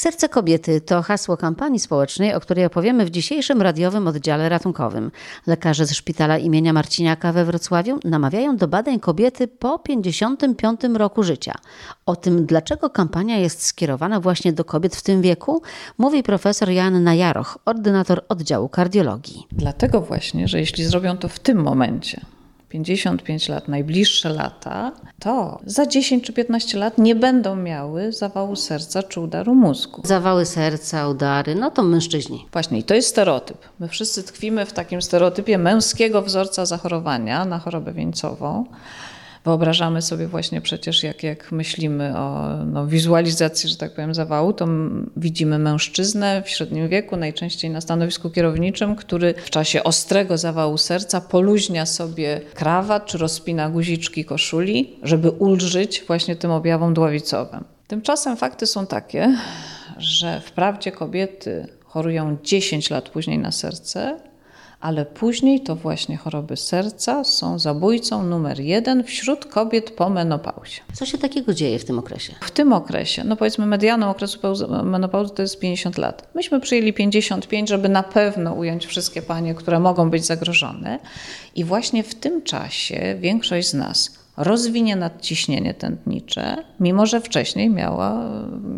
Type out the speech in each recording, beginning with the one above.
Serce kobiety to hasło kampanii społecznej, o której opowiemy w dzisiejszym radiowym oddziale ratunkowym. Lekarze ze szpitala imienia Marciniaka we Wrocławiu namawiają do badań kobiety po 55 roku życia. O tym, dlaczego kampania jest skierowana właśnie do kobiet w tym wieku, mówi profesor Joanna Jaroch, ordynator oddziału kardiologii. Dlatego właśnie, że jeśli zrobią to w tym momencie, 55 lat, najbliższe lata, to za 10 czy 15 lat nie będą miały zawału serca czy udaru mózgu. Zawały serca, udary, no to mężczyźni. Właśnie, i to jest stereotyp. My wszyscy tkwimy w takim stereotypie męskiego wzorca zachorowania na chorobę wieńcową. Wyobrażamy sobie właśnie przecież, jak, jak myślimy o no, wizualizacji, że tak powiem, zawału, to widzimy mężczyznę w średnim wieku, najczęściej na stanowisku kierowniczym, który w czasie ostrego zawału serca poluźnia sobie krawat czy rozpina guziczki koszuli, żeby ulżyć właśnie tym objawom dławicowym. Tymczasem fakty są takie, że wprawdzie kobiety chorują 10 lat później na serce, ale później to właśnie choroby serca są zabójcą numer jeden wśród kobiet po menopauzie. Co się takiego dzieje w tym okresie? W tym okresie, no powiedzmy medianą okresu menopauzy to jest 50 lat. Myśmy przyjęli 55, żeby na pewno ująć wszystkie panie, które mogą być zagrożone. I właśnie w tym czasie większość z nas rozwinie nadciśnienie tętnicze, mimo że wcześniej miała,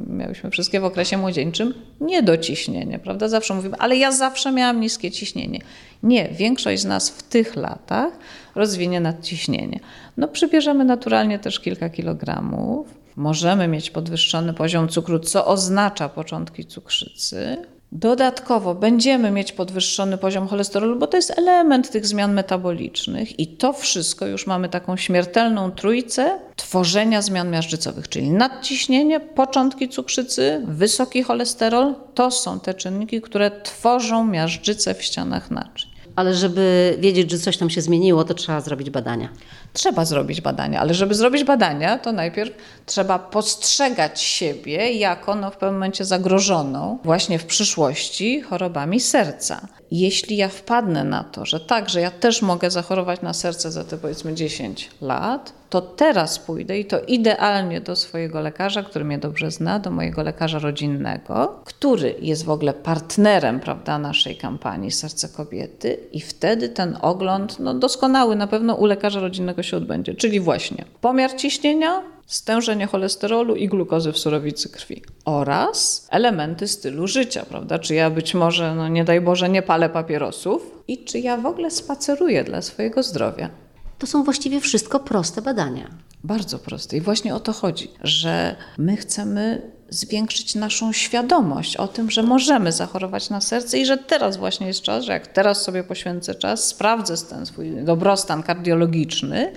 miałyśmy wszystkie w okresie młodzieńczym niedociśnienie, prawda? Zawsze mówimy, ale ja zawsze miałam niskie ciśnienie. Nie, większość z nas w tych latach rozwinie nadciśnienie. No przybierzemy naturalnie też kilka kilogramów, możemy mieć podwyższony poziom cukru, co oznacza początki cukrzycy, Dodatkowo będziemy mieć podwyższony poziom cholesterolu, bo to jest element tych zmian metabolicznych, i to wszystko już mamy taką śmiertelną trójcę tworzenia zmian miażdżycowych, czyli nadciśnienie, początki cukrzycy, wysoki cholesterol to są te czynniki, które tworzą miażdżycę w ścianach naczyń. Ale żeby wiedzieć, że coś tam się zmieniło, to trzeba zrobić badania. Trzeba zrobić badania, ale żeby zrobić badania, to najpierw trzeba postrzegać siebie jako no, w pewnym momencie zagrożoną właśnie w przyszłości chorobami serca. Jeśli ja wpadnę na to, że tak, że ja też mogę zachorować na serce za te powiedzmy 10 lat, to teraz pójdę i to idealnie do swojego lekarza, który mnie dobrze zna, do mojego lekarza rodzinnego, który jest w ogóle partnerem prawda, naszej kampanii Serce Kobiety, i wtedy ten ogląd, no doskonały na pewno u lekarza rodzinnego się odbędzie, czyli właśnie pomiar ciśnienia, stężenie cholesterolu i glukozy w surowicy krwi oraz elementy stylu życia, prawda? Czy ja być może, no nie daj Boże, nie palę papierosów i czy ja w ogóle spaceruję dla swojego zdrowia. To są właściwie wszystko proste badania. Bardzo proste. I właśnie o to chodzi, że my chcemy zwiększyć naszą świadomość o tym, że możemy zachorować na serce i że teraz właśnie jest czas, że jak teraz sobie poświęcę czas, sprawdzę ten swój dobrostan kardiologiczny,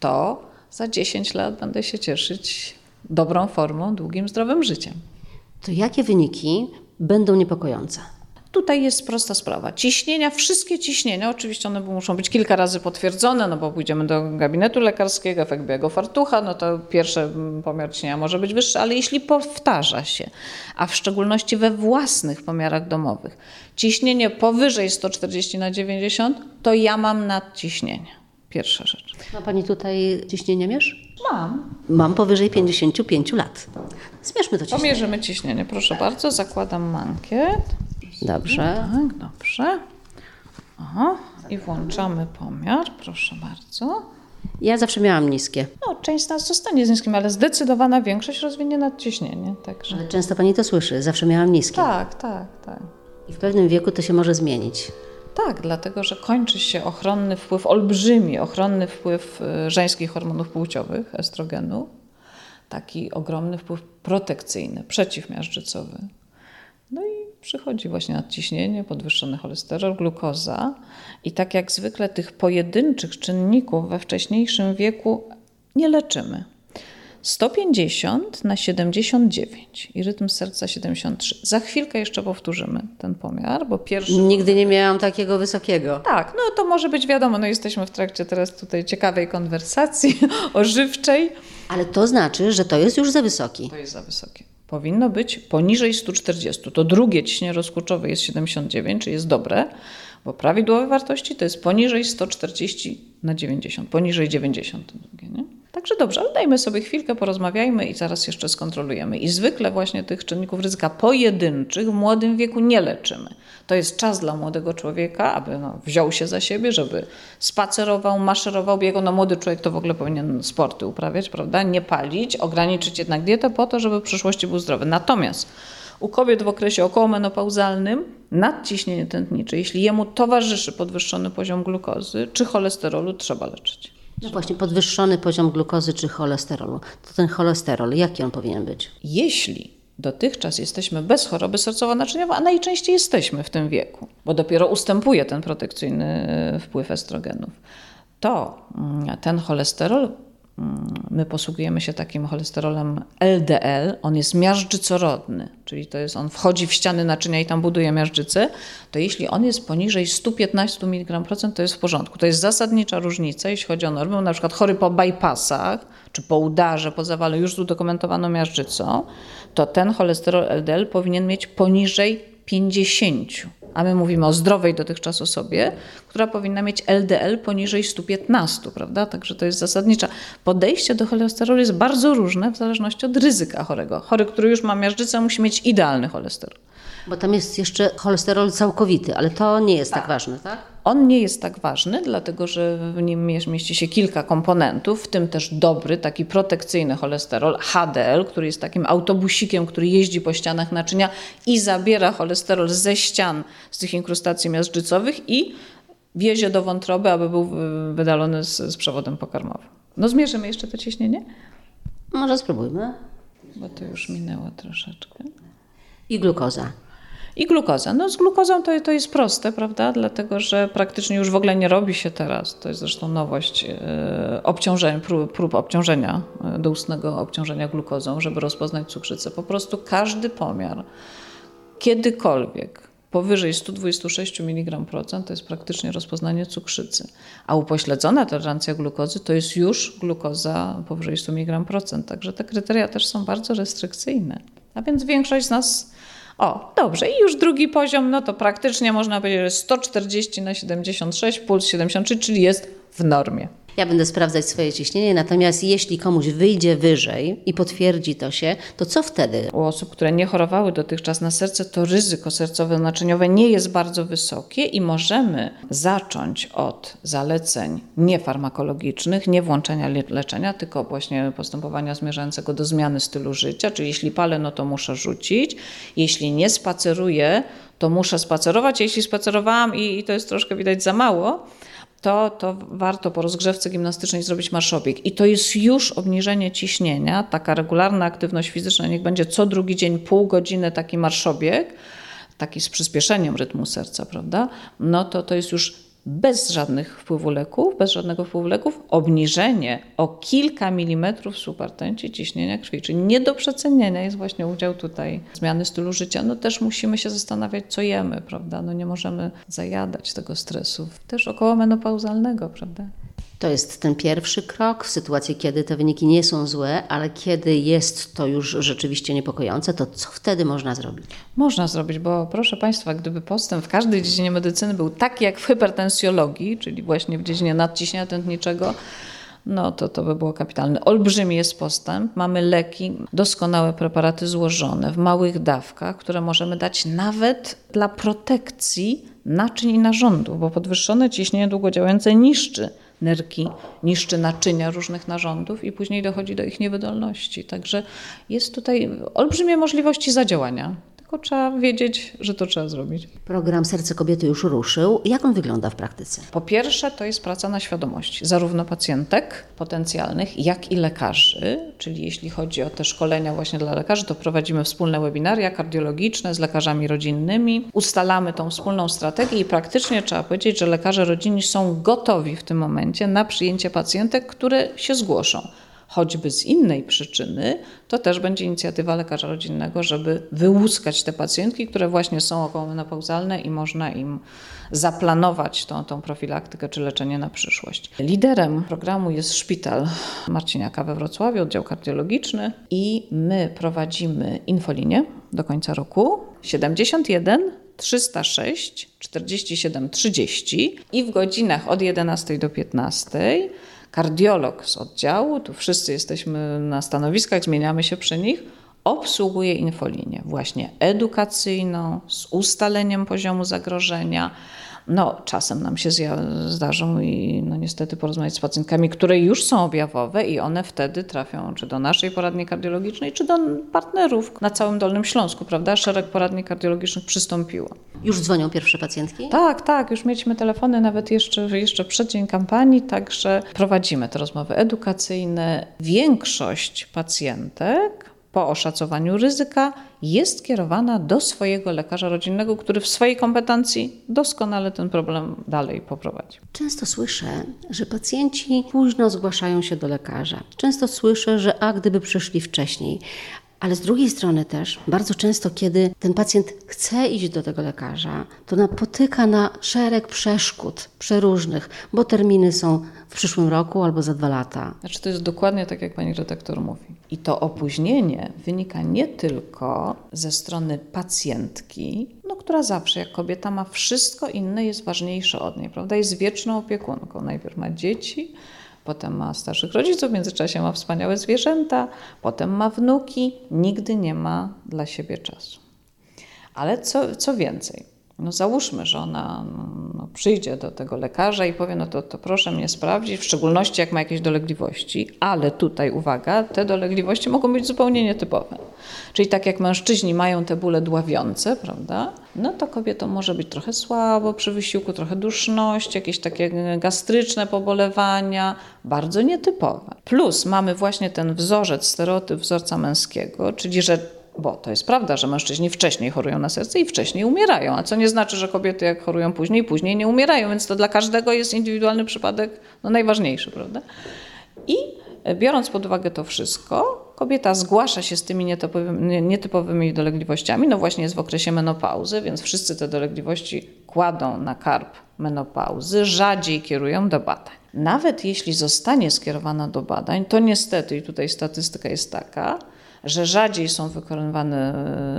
to za 10 lat będę się cieszyć dobrą formą, długim, zdrowym życiem. To jakie wyniki będą niepokojące? Tutaj jest prosta sprawa. Ciśnienia, wszystkie ciśnienia, oczywiście one muszą być kilka razy potwierdzone, no bo pójdziemy do gabinetu lekarskiego, efekt białego fartucha, no to pierwszy pomiar ciśnienia może być wyższy, ale jeśli powtarza się, a w szczególności we własnych pomiarach domowych, ciśnienie powyżej 140 na 90, to ja mam nadciśnienie. Pierwsza rzecz. Ma Pani tutaj ciśnienie mierz? Mam. Mam powyżej 55 lat. Zmierzmy to ciśnienie. Pomierzymy ciśnienie, proszę bardzo. Zakładam mankiet. Dobrze. Tak, dobrze. Aha. I włączamy pomiar, proszę bardzo. Ja zawsze miałam niskie. No, część z nas zostanie z niskim, ale zdecydowana większość rozwinie nadciśnienie. Także... Ale często Pani to słyszy. Zawsze miałam niskie. Tak, tak, tak. I w pewnym wieku to się może zmienić. Tak, dlatego że kończy się ochronny wpływ, olbrzymi ochronny wpływ y, żeńskich hormonów płciowych, estrogenu, taki ogromny wpływ protekcyjny, przeciwmiażdżycowy. No i przychodzi właśnie nadciśnienie, podwyższony cholesterol, glukoza i tak jak zwykle tych pojedynczych czynników we wcześniejszym wieku nie leczymy. 150 na 79 i rytm serca 73. Za chwilkę jeszcze powtórzymy ten pomiar, bo pierwszy. Nigdy nie miałam takiego wysokiego. Tak, no to może być wiadomo, no jesteśmy w trakcie teraz tutaj ciekawej konwersacji ożywczej. Ale to znaczy, że to jest już za wysoki. To jest za wysokie. Powinno być poniżej 140. To drugie ciśnienie rozkurczowe jest 79, czyli jest dobre, bo prawidłowe wartości to jest poniżej 140 na 90, poniżej 90 drugie, nie? Tak Także dobrze, ale dajmy sobie chwilkę, porozmawiajmy i zaraz jeszcze skontrolujemy. I zwykle właśnie tych czynników ryzyka pojedynczych w młodym wieku nie leczymy. To jest czas dla młodego człowieka, aby no, wziął się za siebie, żeby spacerował, maszerował, biegał. No młody człowiek to w ogóle powinien sporty uprawiać, prawda? Nie palić, ograniczyć jednak dietę po to, żeby w przyszłości był zdrowy. Natomiast u kobiet w okresie okołomenopauzalnym nadciśnienie tętnicze, jeśli jemu towarzyszy podwyższony poziom glukozy czy cholesterolu, trzeba leczyć. No właśnie, podwyższony poziom glukozy czy cholesterolu. To ten cholesterol, jaki on powinien być? Jeśli dotychczas jesteśmy bez choroby sercowo-naczyniowej, a najczęściej jesteśmy w tym wieku, bo dopiero ustępuje ten protekcyjny wpływ estrogenów, to mm, ten cholesterol My posługujemy się takim cholesterolem LDL, on jest miażdżycorodny, czyli to jest, on wchodzi w ściany naczynia i tam buduje miażdżycę, to jeśli on jest poniżej 115 mg to jest w porządku. To jest zasadnicza różnica, jeśli chodzi o normę. Na przykład chory po bypassach, czy po udarze, po zawale już z udokumentowaną miażdżycą, to ten cholesterol LDL powinien mieć poniżej 50 a my mówimy o zdrowej dotychczas osobie, która powinna mieć LDL poniżej 115, prawda? Także to jest zasadnicza. Podejście do cholesterolu jest bardzo różne w zależności od ryzyka chorego. Chory, który już ma miażdżycę, musi mieć idealny cholesterol. Bo tam jest jeszcze cholesterol całkowity, ale to nie jest tak, tak ważne, tak? On nie jest tak ważny, dlatego że w nim mieści się kilka komponentów, w tym też dobry, taki protekcyjny cholesterol, HDL, który jest takim autobusikiem, który jeździ po ścianach naczynia i zabiera cholesterol ze ścian, z tych inkrustacji miażdżycowych i wiezie do wątroby, aby był wydalony z, z przewodem pokarmowym. No zmierzymy jeszcze to ciśnienie? Może spróbujmy. Bo to już minęło troszeczkę. I glukoza. I glukoza. No z glukozą to, to jest proste, prawda? Dlatego, że praktycznie już w ogóle nie robi się teraz, to jest zresztą nowość, e, obciążeń, prób, prób obciążenia, e, doustnego obciążenia glukozą, żeby rozpoznać cukrzycę. Po prostu każdy pomiar, kiedykolwiek powyżej 126 mg to jest praktycznie rozpoznanie cukrzycy. A upośledzona tolerancja glukozy to jest już glukoza powyżej 100 mg Także te kryteria też są bardzo restrykcyjne. A więc większość z nas o, dobrze. I już drugi poziom, no to praktycznie można powiedzieć, że 140 na 76, puls 73, czyli jest w normie. Ja będę sprawdzać swoje ciśnienie, natomiast jeśli komuś wyjdzie wyżej i potwierdzi to się, to co wtedy? U osób, które nie chorowały dotychczas na serce, to ryzyko sercowo-naczyniowe nie jest bardzo wysokie i możemy zacząć od zaleceń niefarmakologicznych, nie włączenia leczenia, tylko właśnie postępowania zmierzającego do zmiany stylu życia, czyli jeśli palę, no to muszę rzucić, jeśli nie spaceruję, to muszę spacerować, jeśli spacerowałam i, i to jest troszkę widać za mało, to, to warto po rozgrzewce gimnastycznej zrobić marszobieg. I to jest już obniżenie ciśnienia, taka regularna aktywność fizyczna, niech będzie co drugi dzień pół godziny taki marszobieg, taki z przyspieszeniem rytmu serca, prawda? No to to jest już bez żadnych wpływu leków, bez żadnego wpływu leków, obniżenie o kilka milimetrów supertenci ciśnienia krwi, czyli nie do przecenienia jest właśnie udział tutaj zmiany stylu życia. No też musimy się zastanawiać, co jemy, prawda? No nie możemy zajadać tego stresu, też około menopauzalnego, prawda? To jest ten pierwszy krok w sytuacji, kiedy te wyniki nie są złe, ale kiedy jest to już rzeczywiście niepokojące, to co wtedy można zrobić? Można zrobić, bo proszę Państwa, gdyby postęp w każdej dziedzinie medycyny był taki jak w hipertensjologii, czyli właśnie w dziedzinie nadciśnienia tętniczego, no to to by było kapitalne. Olbrzymi jest postęp. Mamy leki, doskonałe preparaty złożone w małych dawkach, które możemy dać nawet dla protekcji naczyń i narządów, bo podwyższone ciśnienie długodziałające niszczy nerki, niszczy naczynia różnych narządów i później dochodzi do ich niewydolności. Także jest tutaj olbrzymie możliwości zadziałania. Tylko trzeba wiedzieć, że to trzeba zrobić. Program Serce Kobiety już ruszył. Jak on wygląda w praktyce? Po pierwsze, to jest praca na świadomości zarówno pacjentek potencjalnych, jak i lekarzy. Czyli jeśli chodzi o te szkolenia właśnie dla lekarzy, to prowadzimy wspólne webinaria kardiologiczne z lekarzami rodzinnymi. Ustalamy tą wspólną strategię i praktycznie trzeba powiedzieć, że lekarze rodzinni są gotowi w tym momencie na przyjęcie pacjentek, które się zgłoszą choćby z innej przyczyny, to też będzie inicjatywa lekarza rodzinnego, żeby wyłuskać te pacjentki, które właśnie są okołomenopauzalne i można im zaplanować tą, tą profilaktykę czy leczenie na przyszłość. Liderem programu jest szpital Marciniaka we Wrocławiu, oddział kardiologiczny i my prowadzimy infolinię do końca roku 71 306 47 30 i w godzinach od 11 do 15 kardiolog z oddziału, tu wszyscy jesteśmy na stanowiskach, zmieniamy się przy nich, obsługuje infolinię właśnie edukacyjną, z ustaleniem poziomu zagrożenia. No, czasem nam się zdarzą i no niestety porozmawiać z pacjentkami, które już są objawowe i one wtedy trafią czy do naszej poradni kardiologicznej, czy do partnerów na całym Dolnym Śląsku, prawda? Szereg poradni kardiologicznych przystąpiło. Już dzwonią pierwsze pacjentki? Tak, tak, już mieliśmy telefony nawet jeszcze, jeszcze przed dzień kampanii, także prowadzimy te rozmowy edukacyjne. Większość pacjentek po oszacowaniu ryzyka jest kierowana do swojego lekarza rodzinnego, który w swojej kompetencji doskonale ten problem dalej poprowadzi. Często słyszę, że pacjenci późno zgłaszają się do lekarza. Często słyszę, że a gdyby przyszli wcześniej. Ale z drugiej strony też bardzo często, kiedy ten pacjent chce iść do tego lekarza, to napotyka na szereg przeszkód przeróżnych, bo terminy są w przyszłym roku albo za dwa lata. Znaczy to jest dokładnie tak, jak pani redaktor mówi. I to opóźnienie wynika nie tylko ze strony pacjentki, no, która zawsze, jak kobieta, ma wszystko inne, jest ważniejsze od niej, prawda? Jest wieczną opiekunką. Najpierw ma dzieci, potem ma starszych rodziców, w międzyczasie ma wspaniałe zwierzęta, potem ma wnuki, nigdy nie ma dla siebie czasu. Ale co, co więcej, no załóżmy, że ona no, przyjdzie do tego lekarza i powie, no to, to proszę mnie sprawdzić, w szczególności jak ma jakieś dolegliwości, ale tutaj uwaga, te dolegliwości mogą być zupełnie nietypowe. Czyli tak jak mężczyźni mają te bóle dławiące, prawda, no to kobietom może być trochę słabo przy wysiłku, trochę duszność, jakieś takie gastryczne pobolewania, bardzo nietypowe. Plus mamy właśnie ten wzorzec, stereotyp wzorca męskiego, czyli że bo to jest prawda, że mężczyźni wcześniej chorują na serce i wcześniej umierają, a co nie znaczy, że kobiety jak chorują później, później nie umierają, więc to dla każdego jest indywidualny przypadek no, najważniejszy, prawda? I biorąc pod uwagę to wszystko, kobieta zgłasza się z tymi nietypowymi, nietypowymi dolegliwościami, no właśnie jest w okresie menopauzy, więc wszyscy te dolegliwości kładą na karp menopauzy, rzadziej kierują do badań. Nawet jeśli zostanie skierowana do badań, to niestety, i tutaj statystyka jest taka, że rzadziej są wykonywane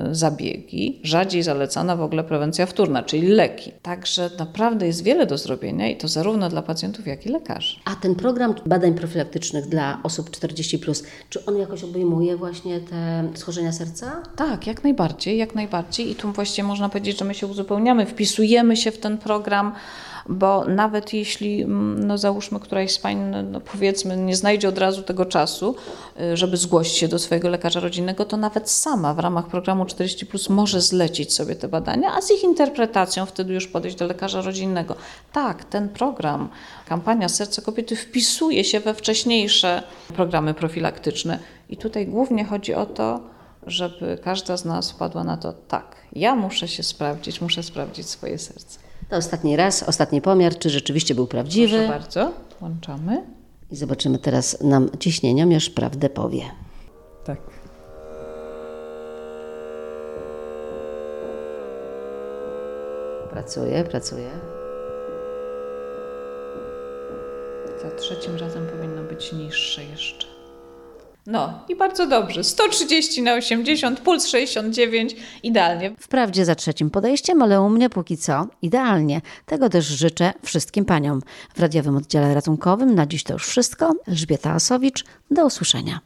e, zabiegi, rzadziej zalecana w ogóle prewencja wtórna, czyli leki. Także naprawdę jest wiele do zrobienia i to zarówno dla pacjentów, jak i lekarzy. A ten program badań profilaktycznych dla osób 40, czy on jakoś obejmuje właśnie te schorzenia serca? Tak, jak najbardziej, jak najbardziej. I tu właściwie można powiedzieć, że my się uzupełniamy, wpisujemy się w ten program bo nawet jeśli, mm, no załóżmy, któraś z pań, no, no powiedzmy, nie znajdzie od razu tego czasu, y, żeby zgłosić się do swojego lekarza rodzinnego, to nawet sama w ramach programu 40 plus może zlecić sobie te badania, a z ich interpretacją wtedy już podejść do lekarza rodzinnego. Tak, ten program, kampania Serce Kobiety wpisuje się we wcześniejsze programy profilaktyczne i tutaj głównie chodzi o to, żeby każda z nas wpadła na to, tak, ja muszę się sprawdzić, muszę sprawdzić swoje serce. To ostatni raz, ostatni pomiar, czy rzeczywiście był prawdziwy. Proszę bardzo, włączamy. I zobaczymy teraz nam ciśnieniomierz prawdę powie. Tak. Pracuje, pracuje. Za trzecim razem powinno być niższe jeszcze. No i bardzo dobrze. 130 na 80, puls 69, idealnie. Wprawdzie za trzecim podejściem, ale u mnie póki co idealnie. Tego też życzę wszystkim paniom. W radiowym oddziale ratunkowym na dziś to już wszystko. Elżbieta Asowicz, do usłyszenia.